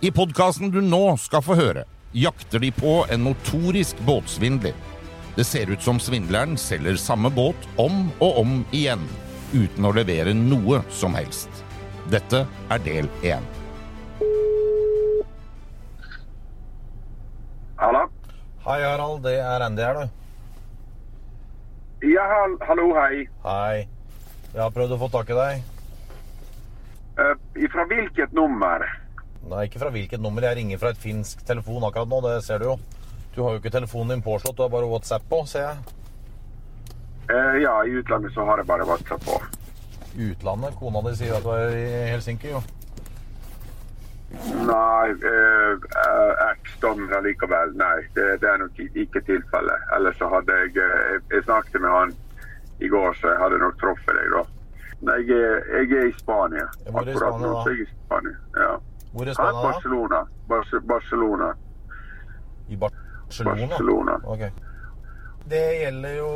I podkasten du nå skal få høre, jakter de på en notorisk båtsvindler. Det ser ut som svindleren selger samme båt om og om igjen, uten å levere noe som helst. Dette er del én. Hallo? Hei, Harald. Det er Andy her, du. Ja, hall hallo, hei. Hei. Jeg har prøvd å få tak i deg. Uh, fra hvilket nummer? Nei, ikke fra hvilket nummer. Jeg ringer fra et finsk telefon akkurat nå. Det ser du jo. Du har jo ikke telefonen din påslått. Du har bare WhatsApp på, ser jeg. Uh, ja, i utlandet så har jeg bare WhatsApp på. Utlandet? Kona di sier at du er i Helsinki, jo. Nei, uh, eks-dommer likevel. Nei, det, det, er nok ikke tilfellet. Ellers så hadde jeg Jeg snakket med han i går, så jeg hadde nok truffet deg da. Nei, jeg jeg er i Spania. I Spania, da? Jeg er i Spania, ja. Hvor er Spania? Barcelona. Barce Barcelona. I Barcelona? Barcelona. Ok. Det gjelder jo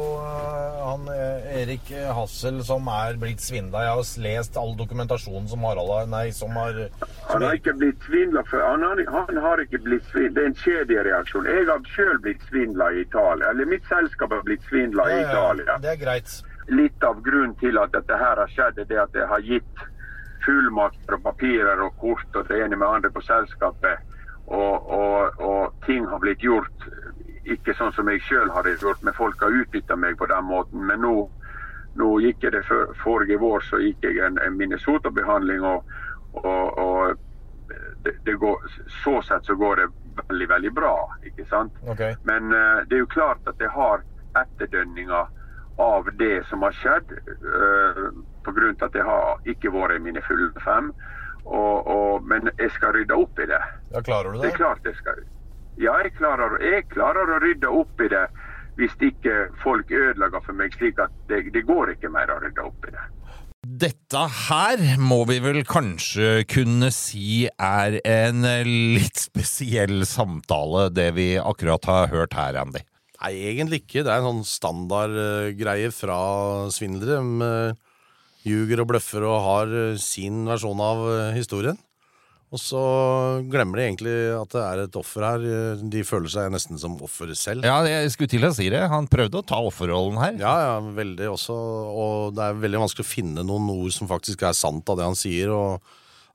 han Erik Hassel som er blitt svindla. Jeg har lest all dokumentasjonen som Harald har Nei, som har som Han har ikke blitt svindla før. Han, har- han har ikke blitt svindla. Det er en kjedereaksjon. Jeg har sjøl blitt svindla i Italia. Eller mitt selskap har blitt svindla i Italia. Det er greit. Litt av grunnen til at dette her har skjedd, er det at jeg har gitt fullmakter og papirer og kort og det ene med andre på selskapet, og, og, og ting har blitt gjort ikke sånn som jeg sjøl hadde gjort, men folk har utnytta meg på den måten. Men nå, nå gikk jeg det for, forrige vår, så gikk jeg en, en Minnesota-behandling, og, og, det, det går, så sett så går det veldig, veldig bra. ikke sant? Okay. Men uh, det er jo klart at jeg har etterdønninger av det som har skjedd, uh, pga. at jeg har ikke vært i mine fulle fem. Og, og, men jeg skal rydde opp i det. Ja, klarer du Det det? er klart jeg skal. Ja, jeg klarer, jeg klarer å rydde opp i det hvis ikke folk ødelegger for meg, slik at det, det går ikke mer å rydde opp i det. Dette her må vi vel kanskje kunne si er en litt spesiell samtale, det vi akkurat har hørt her, Andy. Nei, egentlig ikke. Det er en sånn standardgreie fra svindlere. Ljuger og bløffer og har eh, sin versjon av eh, historien. Og så glemmer de egentlig at det er et offer her. De føler seg nesten som offer selv. Ja, jeg skulle til å si det. Han prøvde å ta offerrollen her. Ja, ja, veldig også. Og det er veldig vanskelig å finne noen ord som faktisk er sant av det han sier. Og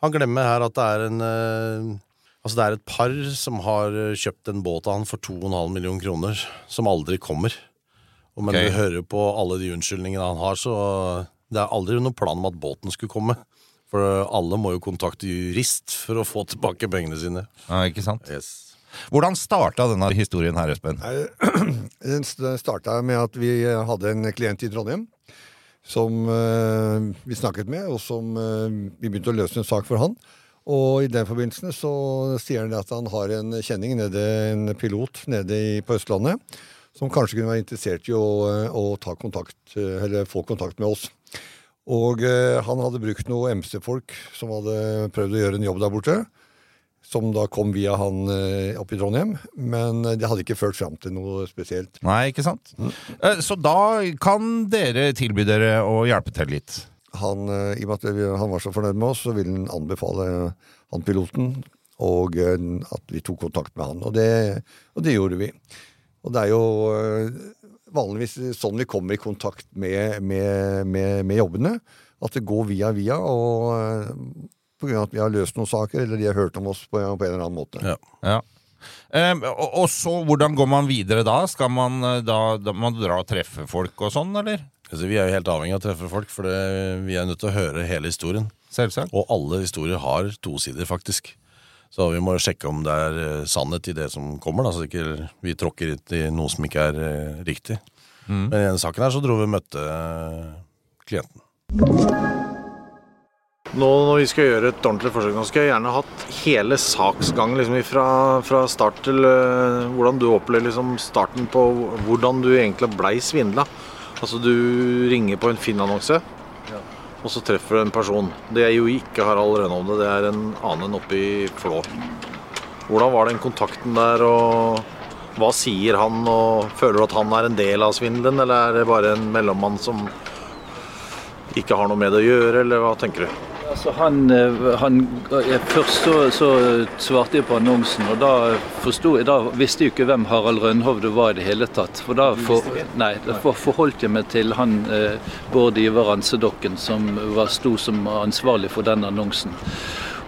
han glemmer her at det er en eh, Altså det er et par som har kjøpt en båt av han for 2,5 millioner kroner, som aldri kommer. Og men okay. du hører på alle de unnskyldningene han har, så det er aldri noen plan om at båten skulle komme. For alle må jo kontakte jurist for å få tilbake pengene sine. Ja, ikke sant? Yes. Hvordan starta denne historien her, Espen? Den starta med at vi hadde en klient i Trondheim som eh, vi snakket med, og som eh, vi begynte å løse en sak for han. Og i den forbindelse så sier han at han har en kjenning nede, en pilot nede på Østlandet, som kanskje kunne være interessert i å, eh, å ta kontakt, eh, eller få kontakt med oss. Og eh, han hadde brukt noen MC-folk som hadde prøvd å gjøre en jobb der borte som da kom via han opp i Trondheim. Men det hadde ikke ført fram til noe spesielt. Nei, ikke sant? Eh, Så da kan dere tilby dere å hjelpe til litt. Han, I og med at han var så fornøyd med oss, så ville han anbefale han piloten og at vi tok kontakt med han. Og det, og det gjorde vi. Og det er jo eh, vanligvis sånn vi kommer i kontakt med, med, med, med jobbene. At det går via via, og eh, på grunn av at vi har løst noen saker, eller de har hørt om oss på, på en eller annen måte. Ja. Ja. Um, og, og så, hvordan går man videre da? Skal man eh, da, da man dra og treffe folk og sånn, eller? Altså, vi er jo helt avhengig av å treffe folk, for det, vi er nødt til å høre hele historien. Selvsagt. Og alle historier har to sider, faktisk. Så vi må jo sjekke om det er eh, sannhet i det som kommer, da, så ikke vi tråkker ut i noe som ikke er riktig. riktig. Men i denne saken her så dro vi og møtte eh, klienten. Nå når vi skal gjøre et ordentlig forsøk, nå skal jeg gjerne hatt hele saksgangen liksom, fra, fra start til uh, hvordan du opplever liksom, starten på hvordan du egentlig blei svindla. Altså du ringer på en Finn-annonse. Og så treffer du en person. Det er jo ikke Harald Rønhovde, det er en annen oppe i Flå. Hvordan var den kontakten der, og hva sier han? og Føler du at han er en del av svindelen, eller er det bare en mellommann som ikke har noe med det å gjøre, eller hva tenker du? Altså han, eh, han, først så, så, svarte jeg på annonsen, og da, forstod, da visste jeg ikke hvem Harald Rønhovde var i det hele tatt. For da, for, nei, da forholdt jeg meg til han eh, Bård Ivar Ansedokken, som var, sto som ansvarlig for den annonsen.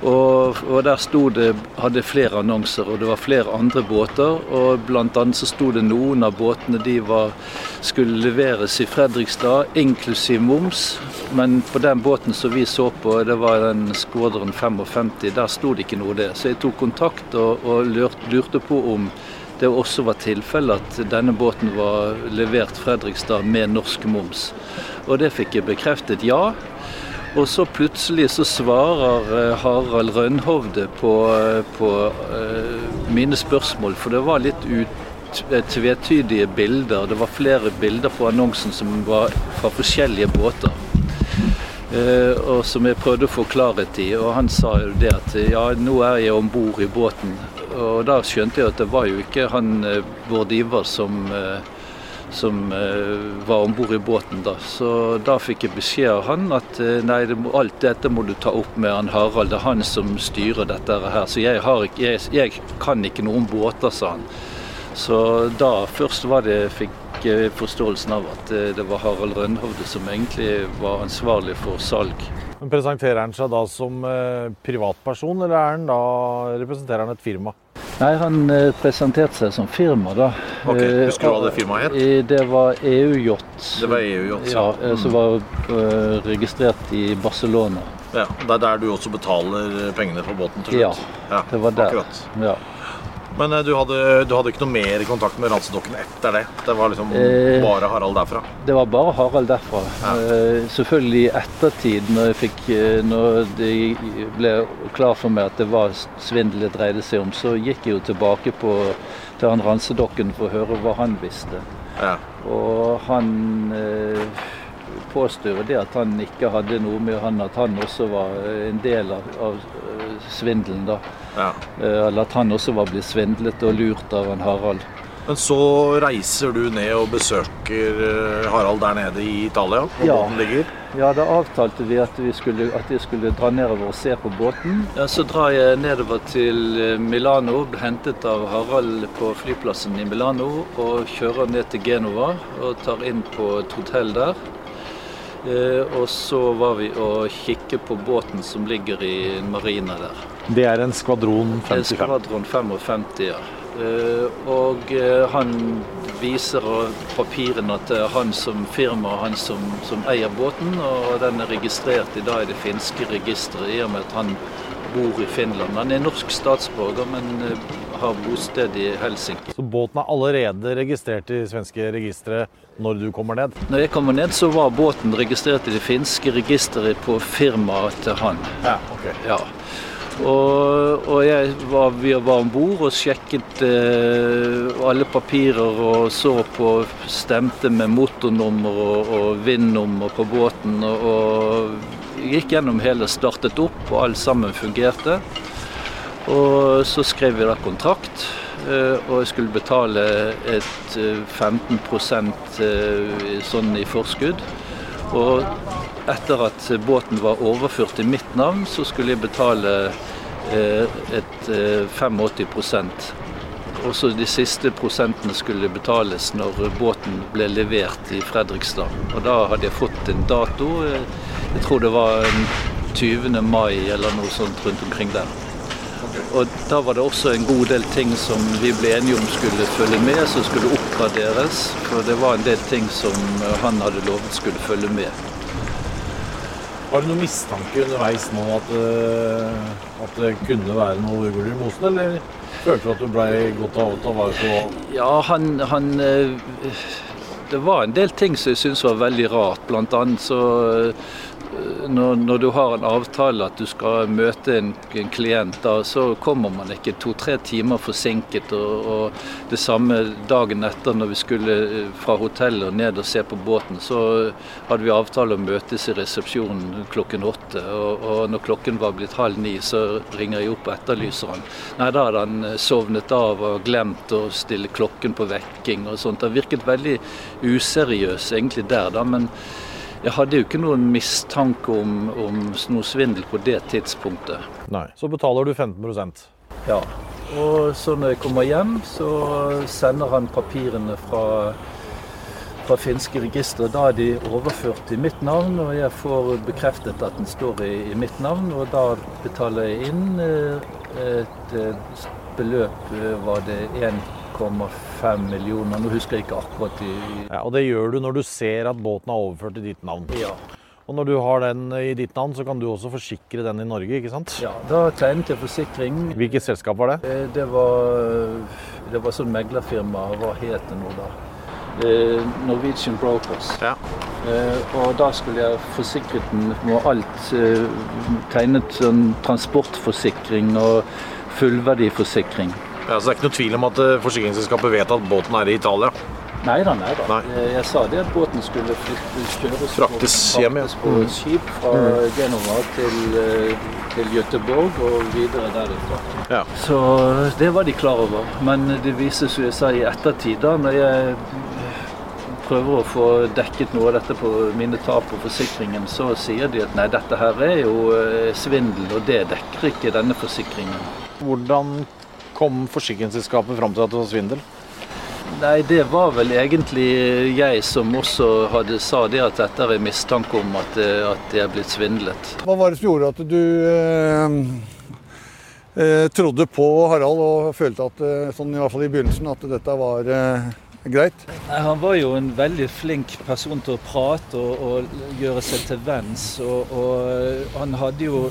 Og, og, der sto det, hadde flere annonser, og det var flere andre båter. og Blant annet så sto det noen av båtene de var, skulle leveres i Fredrikstad, inklusiv moms. Men på den båten som vi så på, det var den Skåderen 55, der sto det ikke noe det. Så jeg tok kontakt og, og lurte på om det også var tilfellet at denne båten var levert Fredrikstad med norsk moms. Og det fikk jeg bekreftet ja. Og så plutselig så svarer eh, Harald Rønhovde på, eh, på uh, mine spørsmål, for det var litt ut, tvetydige bilder. Det var flere bilder på annonsen som var fra forskjellige båter. Uh, og som jeg prøvde å få klarhet i. Og han sa jo det at ja, nå er jeg om bord i båten. Og da skjønte jeg at det var jo ikke han vår Bård Ivar som uh, som eh, var om bord i båten. da. Så da fikk jeg beskjed av han at eh, nei, alt dette må du ta opp med han Harald. Det er han som styrer dette her. Så jeg, har, jeg, jeg kan ikke noe om båter, sa han. Så da først var det, fikk jeg forståelsen av at eh, det var Harald Rønhovde som egentlig var ansvarlig for salg. Men Presenterer han seg da som privatperson, eller er han da, representerer han et firma? Nei, Han eh, presenterte seg som firma, da. Ok, Husker du hva det firmaet het? Eh, det var EU-yacht. Det var EU-yacht, ja. ja mm. Som var registrert i Barcelona. Ja, Det er der du også betaler pengene for båten til slutt? Ja, det var der. Akkurat. Ja. Men eh, du hadde, du hadde, ikke noe mer kontakt med Ransedokken etter det? Det var liksom eh, bare Harald derfra? Det var bare Harald derfra. Ja. Eh, selvfølgelig i ettertid, når, fikk, når, det ble klar for meg at det var svindel det dreide seg om, så gikk jeg jo tilbake på, til han Ransedokken for å høre hva han visste. Ja. Og han eh, påstår det at han ikke hadde noe med han, at han også var en del av, av svindelen. da. Ja. Eh, eller at han også var blitt svindlet og lurt av en Harald. Men så reiser du ned og besøker eh, Harald der nede i Italia, hvor ja. båten ligger? Ja, da avtalte vi at, vi skulle, at jeg skulle dra nedover og se på båten. Ja, Så drar jeg nedover til eh, Milano, ble hentet av Harald på flyplassen i Milano og kjører ned til Genova og tar inn på et hotell der. Og så var vi og kikket på båten som ligger i marina der. Det er en skvadron 55? Skvadron 55, ja. Eh, og eh, han viser papirene til han som firma, han som, som, eier båten. Og den er registrert i dag i det finske registeret, i og med at han bor i Finland. Han er norsk statsborger, men eh, har bosted i Helsinki. Så båten er allerede registrert i svenske registre når du kommer ned? Når jeg kommer ned, så var båten registrert i det finske registeret på firmaet til han. Ja, ok. Ja. Og, og jeg var, vi var om bord og sjekket eh, alle papirer og så på Stemte med motornummer og, og VIN-nummer på båten. Og, og gikk gjennom hele, startet opp, og alt sammen fungerte. Og så skrev vi da kontrakt, eh, og jeg skulle betale et 15 eh, eh, sånn i forskudd. Og etter at båten var overført til mitt navn, så skulle jeg betale et 85% eh, Også de siste prosentene skulle betales når båten ble levert i Fredrikstad. Og da hadde jeg fått en dato. Jeg tror det var 20. mai eller noe sånt rundt omkring der. Og da var det også en god del ting som vi ble enige om skulle følge med, som skulle oppgraderes. For det var en del ting som han hadde lovet skulle følge med. Har du noen mistanke underveis nå at, uh, at, det kunne være noe ugler i mosen, eller følte du at du ble godt av å ta vare på? Ja, han, han uh, Det var en del ting som jeg syntes var veldig rart. Blant annet så når, når, du har en avtale at du skal møte en, en klient, da, så kommer man ikke to-tre timer forsinket. Og, og, det samme dagen etter når vi skulle eh, fra hotellet og ned og se på båten, så hadde vi avtale å møtes i resepsjonen klokken åtte. Og, og når klokken var blitt halv ni, så ringer jeg opp og etterlyser han. Nei, da hadde han sovnet av og glemt å stille klokken på vekking og sånt. Det virket veldig useriøs egentlig der, da. men jeg hadde jo ikke noen mistanke om, om noe svindel på det tidspunktet. Nei, Så betaler du 15% Ja. Og så når jeg kommer hjem, så sender han papirene fra, fra finske registre. Da er de overført i mitt navn, og jeg får bekreftet at den står i, i mitt navn. Og da betaler jeg inn eh, et, et beløp, eh, var det 1 1,5 millioner. Nå husker jeg ikke akkurat i ja, Og det gjør du når du ser at båten er overført i ditt navn? Ja. Og når du har den i ditt navn, så kan du også forsikre den i Norge, ikke sant? Ja, da tegnet jeg forsikring. Hvilket selskap var det? Eh, det var, det var sånn meglerfirma. Hva het det nå, da? Eh, Norwegian Brokers. Ja. Eh, og da skulle jeg forsikret den med alt. Tegnet sånn transportforsikring og fullverdiforsikring. Ja, så det er ikke noe tvil om at eh, forsikringsselskapet vet at båten er i Italia? Nei da, nei da. Nei. Eh, jeg sa det at båten skulle kjøres fraktes hjem, ja. på mm. skip fra mm. Genova til, eh, til Göteborg og videre derifra. Ja. Så det var de klar over. Men det viser seg, jeg sa i ettertid, da når jeg prøver å få dekket noe av dette på mine tap på forsikringen, så sier de at nei, dette her er jo svindel, og det dekker ikke denne forsikringen. Hvordan kom forsikringsselskapet fram til at det var svindel? Nei, det var vel egentlig jeg som også hadde sa det at dette er mistanke om at, at det er blitt svindlet. Hva var det som gjorde at du eh, eh, trodde på Harald og følte at, eh, sånn i hvert fall i begynnelsen, at dette var eh, greit? Nei, han var jo en veldig flink person til å prate og, og gjøre seg til venns. Og, og han hadde jo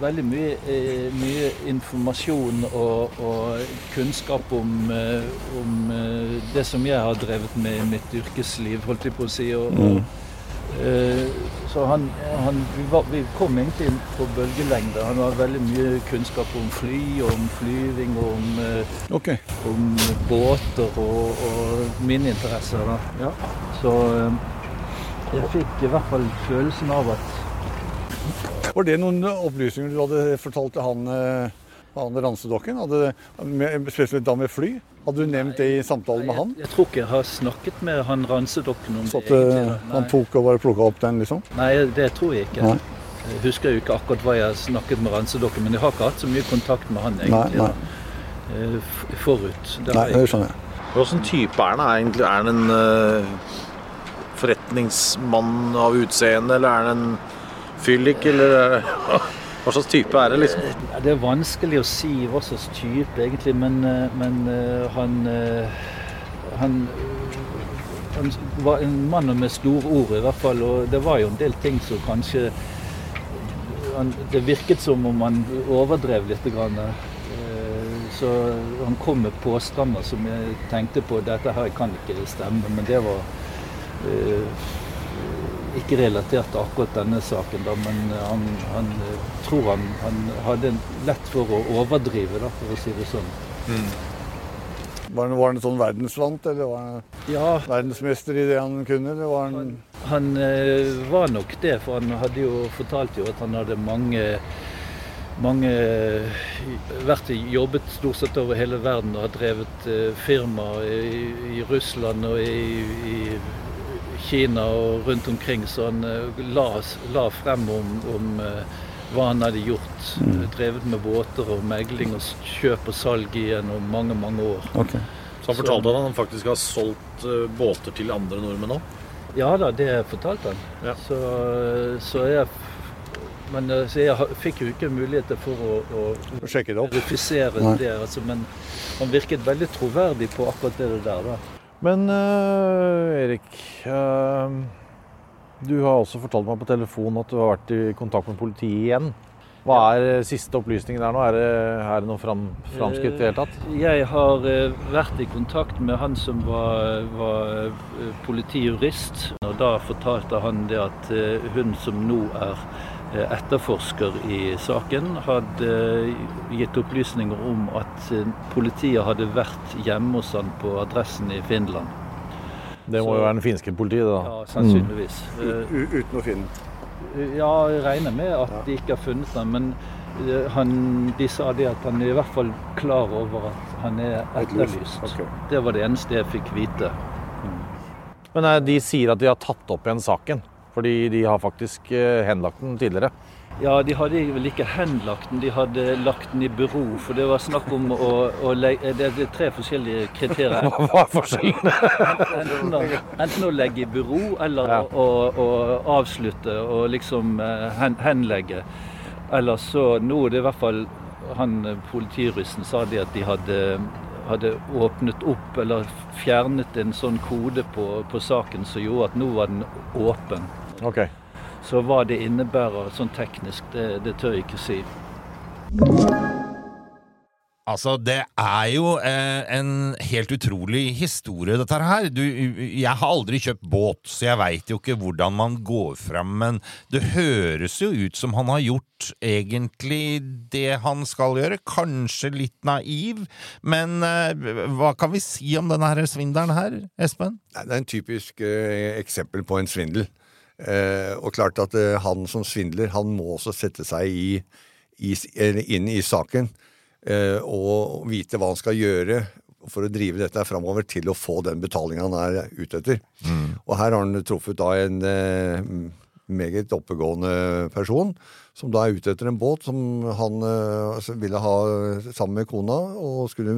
veldig mye, eh, mye informasjon og, og, kunnskap om, eh, om, eh, det som jeg har drevet med i mitt yrkesliv, holdt jeg på å si. Og, mm. så han, han vi, var, vi, kom egentlig inn på bølgelengde. Han har veldig mye kunnskap om fly, om flyving og om, okay. om båter og, og mine interesser. Da. Ja. Så jeg fikk i hvert fall følelsen av at var det noen opplysninger du hadde fortalt til han, eh, han ransedokken? Spesielt da med fly? Hadde du nevnt det i samtalen med han? Jeg, jeg, tror ikke jeg har snakket med han ransedokken om Så at det. Eh, han tok og bare plukka opp den, liksom? Nei, det tror jeg ikke. Nei. Jeg husker jo ikke akkurat hva jeg snakket med ransedokken, men jeg har ikke hatt så mye kontakt med han egentlig nei, nei. Eh, forut. Det nei, det skjønner jeg. Hvilken type er han egentlig? Er han en uh, forretningsmann av utseende, eller er han en fyllik, eller hva slags type er det? liksom? Det er vanskelig å si hva slags type, egentlig. Men, eh, men eh, han, eh, han, han var en mann med store ord, i hvert fall. Og det var jo en del ting som kanskje han, Det virket som om han overdrev litt. Grann. Så han kom med påstander som jeg tenkte på dette her kan ikke stemme, men det var ikke relatert til akkurat denne saken, da, men han, han tror han, han, hadde lett for å overdrive, da, for å si det sånn. Mm. Var, han, var han sånn verdensvant, eller var han ja. verdensmester i det han kunne? Var han, han, eh, var nok det, for han hadde jo fortalt jo at han hadde mange mange vært jobbet stort sett over hele verden og har drevet firmaer firma i, i Russland og i, i Kina og rundt omkring, så han eh, la, la frem om, om eh, hva han hadde gjort. Mm. Drevet med båter og megling og kjøp og salg gjennom mange, mange år. Okay. Så han fortalte at han faktisk har solgt uh, båter til andre nordmenn òg? Ja da, det fortalte han. Ja. Så, så, jeg men så jeg fikk jo ikke muligheter for å, å, å sjekke det opp. verifisere det. Altså, men han virket veldig troverdig på akkurat det der. da. Men uh, Erik, uh, du har også fortalt meg på telefon at du har vært i kontakt med politiet igjen. Hva er eh, siste opplysning der nå? Er det, er det noe fram, framskritt i det hele tatt? Eh, Jeg har eh, vært i kontakt med han som var, var politijurist. Og da fortalte han det at hun som nå er etterforsker i saken, hadde gitt opplysninger om at politiet hadde vært hjemme hos han på adressen i Finland. Det må Så- jo være den finske politiet, da. Ja, sannsynligvis. Mm. uten å finne. Ja, jeg regner med at de ikke har funnet ham, men eh, han, de sa det at han er i hvert fall klar over at han er etterlyst. Okay. Det var det eneste jeg fikk vite. Men eh, de sier at de har tatt opp igjen saken. Fordi de har faktisk eh, henlagt den tidligere. Ja, de hadde vel ikke henlagt den, de hadde lagt den i bero. For det var snakk om å, å legge Det det er tre forskjellige kriterier. Hva er forskjellen? Enten enten å legge i bero, eller Ja. å, å, avslutte og liksom eh, hen, henlegge. Eller så Nå er det i hvert fall han eh, politijuristen sa det at de hadde, hadde åpnet opp eller fjernet en sånn kode på, på saken som gjorde at nå var den åpen. Ok. Så hva det innebærer sånn teknisk, det, det tør jeg ikke si. Altså, det er jo eh, en helt utrolig historie, dette her. Du, jeg har aldri kjøpt båt, så jeg veit jo ikke hvordan man går fram, men det høres jo ut som han har gjort egentlig det han skal gjøre. Kanskje litt naiv, men eh, hva kan vi si om denne her svindelen her, Espen? Det er en typisk eh, eksempel på en svindel. Eh, og klart at eh, han som svindler, han må også sette seg i, i, inn i saken eh, og vite hva han skal gjøre for å drive dette framover til å få den betalingen han er ute etter. Og her har han truffet da en meget oppegående person som da er ute etter en båt som han eh, altså ville ha sammen med kona, og skulle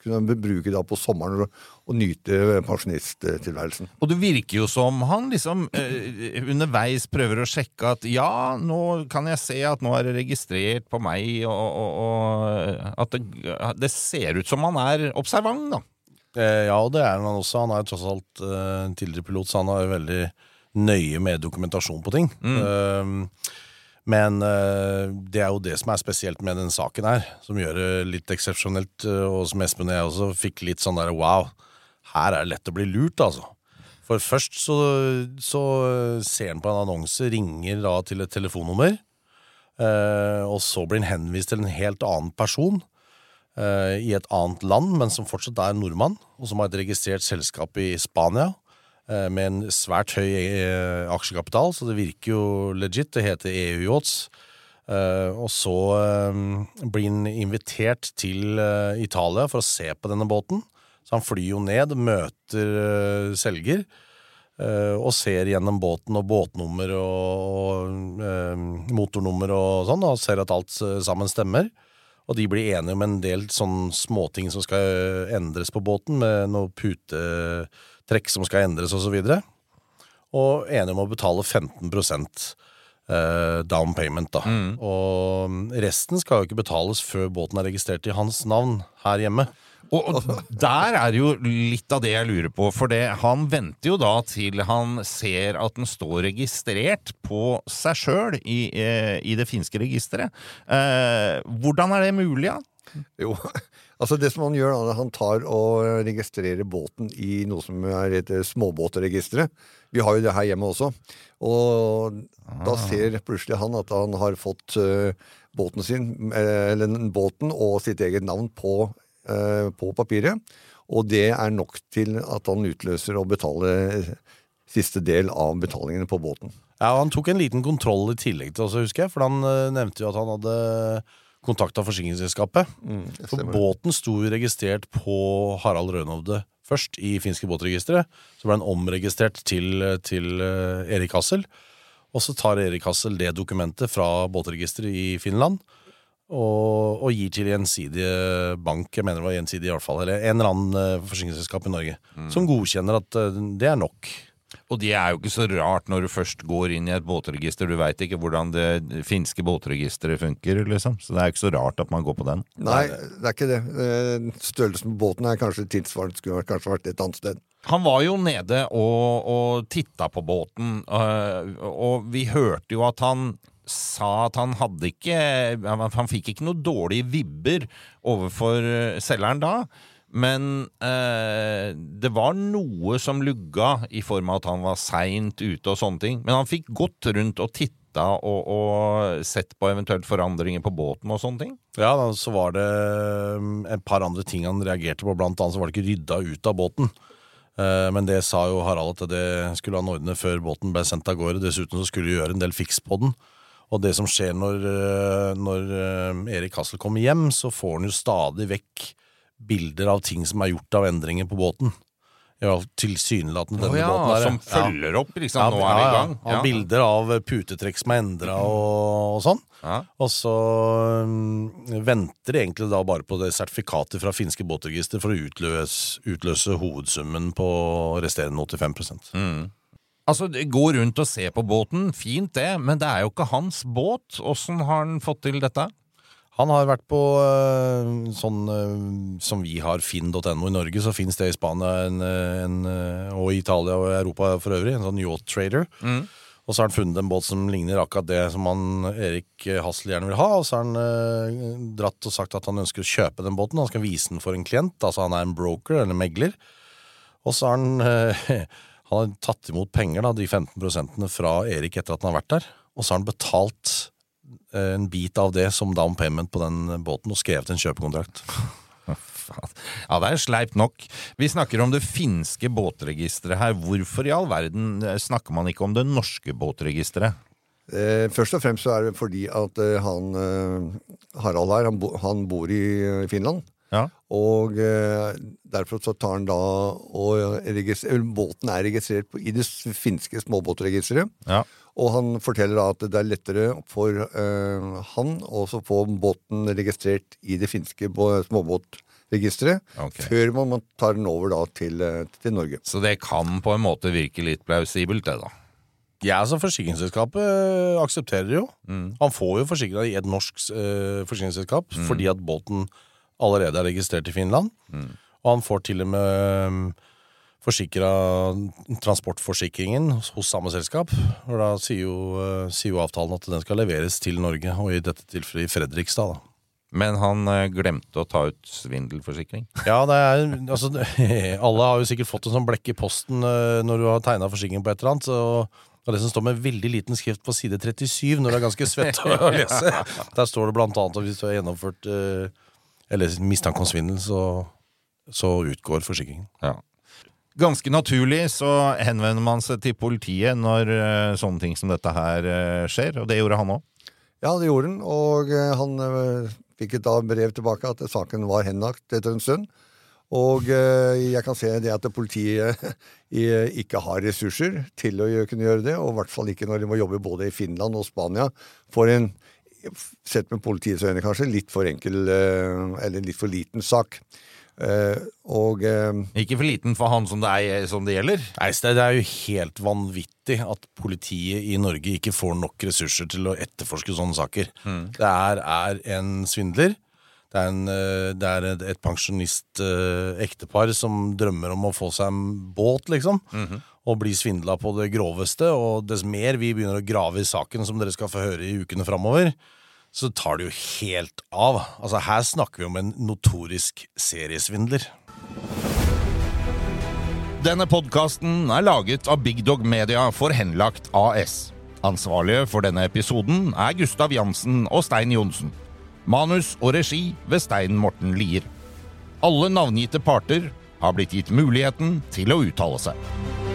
kunne bruke da på sommeren og, og nyte pensjonisttilværelsen. Og det virker jo som han liksom eh, underveis prøver å sjekke at ja, nå kan jeg se at nå er det registrert på meg, og, og, og at det, det ser ut som han er observant, da. Eh, ja, og det er han også. Han er jo tross alt eh, tidligere pilot, så han har jo veldig nøye med dokumentasjon på ting. Eh, men eh, det er jo det som er spesielt med den saken her, som gjør det litt eksepsjonelt, eh, og som Espen og jeg også fikk litt sånn der wow, her er det lett å bli lurt, altså. For først så, så ser han på en annonse, ringer da til et telefonnummer, eh, og så blir han henvist til en helt annen person i et annet land, men som fortsatt er nordmann, og som har et registrert selskap i Spania med en svært høy eh, aksjekapital, så det virker jo legit. Det heter EU Yachts. Eh, og så eh, blir han invitert til eh, Italia for å se på denne båten. Så han flyr jo ned, møter eh, selger, eh, og ser gjennom båten og båtnummer og, eh, motornummer og sånn, og ser at alt eh, sammen stemmer. Og de blir enige om en del sånn småting som skal endres på båten, med noe putetrekk som skal endres og så videre. Og enige om å betale 15 eh, down payment, da. Og resten skal jo ikke betales før båten er registrert i hans navn her hjemme. Og, og der er jo litt av det jeg lurer på, for det, han venter jo da til han ser at den står registrert på seg sjøl i, eh, i det finske registeret. Eh, hvordan er det mulig, da? Jo, altså det som han gjør, da, han tar og registrerer båten i noe som er et småbåtregisteret. Vi har jo det her hjemme også. Og da ser plutselig han at han har fått uh, båten sin, eh, eller båten og sitt eget navn på, uh, på papiret. Og det er nok til at han utløser å betale siste del av betalingene på båten. Ja, og Han tok en liten kontroll i tillegg til også, husker jeg, for han uh, nevnte jo at han hadde kontakta forsikringsselskapet. Mm, For båten sto jo registrert på Harald Rønhovde først i finske båtregisteret. Så ble den omregistrert til, til eh, Erik Hassel. Og så tar Erik Hassel det dokumentet fra båtregisteret i Finland og, og gir til gjensidige bank, jeg mener det var gjensidig i hvert fall, eller en eller annen eh, forsikringsselskap i Norge, som godkjenner at eh, det er nok. Og det er jo ikke så rart når du først går inn i et båtregister. Du veit ikke hvordan det finske båtregisteret funker, liksom. Så det er ikke så rart at man går på den. Nei, det er ikke det. Eh, Størrelsen på båten er kanskje tilsvarende, skulle kanskje vært et annet sted. Han var jo nede og, og titta på båten, øh, og vi hørte jo at han sa at han hadde ikke Han, han fikk ikke noe dårlige vibber overfor eh, selgeren da. Men eh, det var noe som lugga i form av at han var seint ute og sånne ting. Men han fikk gått rundt og titta og, og sett på eventuelt forandringer på båten og sånne ting. Ja, da, så var det um, et par andre ting han reagerte på. Blant annet så var det ikke rydda ut av båten. Eh, Men det sa jo Harald at det skulle han ordne før båten ble sendt av gårde. Dessuten så skulle de gjøre en del fiks på den. Og det som skjer når, eh, når eh, Erik Hassel kommer hjem, så får han jo stadig vekk bilder av ting som er gjort av endringer på båten. Ja, tilsynelatende denne oh, ja, båten Der. som ja. følger opp, liksom. Ja, Nå er det i gang. Ja, ja. Bilder av putetrekk som er endra og, og sånn. Ja. Og så um, venter de egentlig da bare på det sertifikatet fra finske båtregister for å utløse, utløse hovedsummen på resterende 85 Altså, Gå rundt og se på båten, fint det, men det er jo ikke hans båt. Åssen har han fått til dette? Han har vært på øh, sånn øh, som vi har finn.no i Norge, så finnes det i Spania en, øh, en, og Italia og Europa for øvrig, en sånn yacht trader. Og så har han funnet en båt som ligner akkurat det som han Erik Hassel gjerne vil ha. Og så har han eh, dratt og sagt at han ønsker å kjøpe den båten. Han skal vise den for en klient. Altså han er en broker eller megler. Og så har han eh, Han har tatt imot penger, da, de 15% fra Erik etter at han har vært der. Og så har han betalt eh, en bit av det som down payment på den båten og skrevet en kjøpekontrakt. Ja, det er sleipt nok. Vi snakker om det finske båtregisteret her. Hvorfor i all verden eh, snakker man ikke om det norske båtregisteret? Eh, først og fremst så er det fordi at eh, han eh, Harald her, han, bo, han bor i eh, Finland. Ja. Og eh, derfor så tar han da og registrer, Båten er registrert på, i det finske småbåtregisteret. Ja. Og han forteller da at det er lettere for eh, han å få båten registrert i det finske småbåtregisteret okay. før man man tar den over da til, eh, til Norge. Så det kan på en måte virke litt plausibelt, det, da. Ja, altså Forsikringsselskapet aksepterer aksepterer jo. Mm. Han får jo forsikra i et norsk øh, forsikringsselskap fordi at båten allerede er registrert i Finland. Mm. Og han får til og med forsikra transportforsikringen hos, samme selskap. Og da sier jo, øh, sier jo avtalen at den skal leveres til Norge, og i dette tilfellet i Fredrikstad. da. Men han eh, glemte å ta ut svindelforsikring. Ja, det er, altså, alle har jo sikkert fått en sånn blekk i posten øh, når du har tegna forsikring på et eller annet. Så, og det som står med veldig liten skrift på side 37 når det er ganske svett å lese, der står det blant annet at hvis du har gjennomført eller mistanke om svindel, så, så utgår forsikringen. Ja. Ganske naturlig så henvender man seg til politiet når eh, sånne ting som dette her eh, skjer, og det gjorde han òg. Ja, det gjorde han, og eh, han fikk et da brev tilbake at saken var henlagt etter en stund. Og jeg kan se det at politiet ikke har ressurser til å kunne gjøre det, og i hvert fall ikke når de må jobbe både i Finland og Spania for en, sett med politiets øyne kanskje, litt for enkel, eller litt for liten sak. Eh, Og uh, Ikke for liten for han som det, er, som det gjelder. Nei, det er jo helt vanvittig at politiet i Norge ikke får nok ressurser til å etterforske sånne saker. Det er, er en svindler. Det er, en, eh, det er et, et pensjonist-ektepar som drømmer om å få seg en båt, liksom. Og bli svindla på det groveste. Og dess mer vi begynner å grave i saken, som dere skal få høre i ukene framover, så tar det jo helt av. Altså, her snakker vi om en notorisk seriesvindler. Denne podkasten er laget av Big Dog Media for Henlagt AS. Ansvarlige for denne episoden er Gustav Jansen og Stein Johnsen. Manus og regi ved Stein Morten Lier. Alle navngitte parter har blitt gitt muligheten til å uttale seg.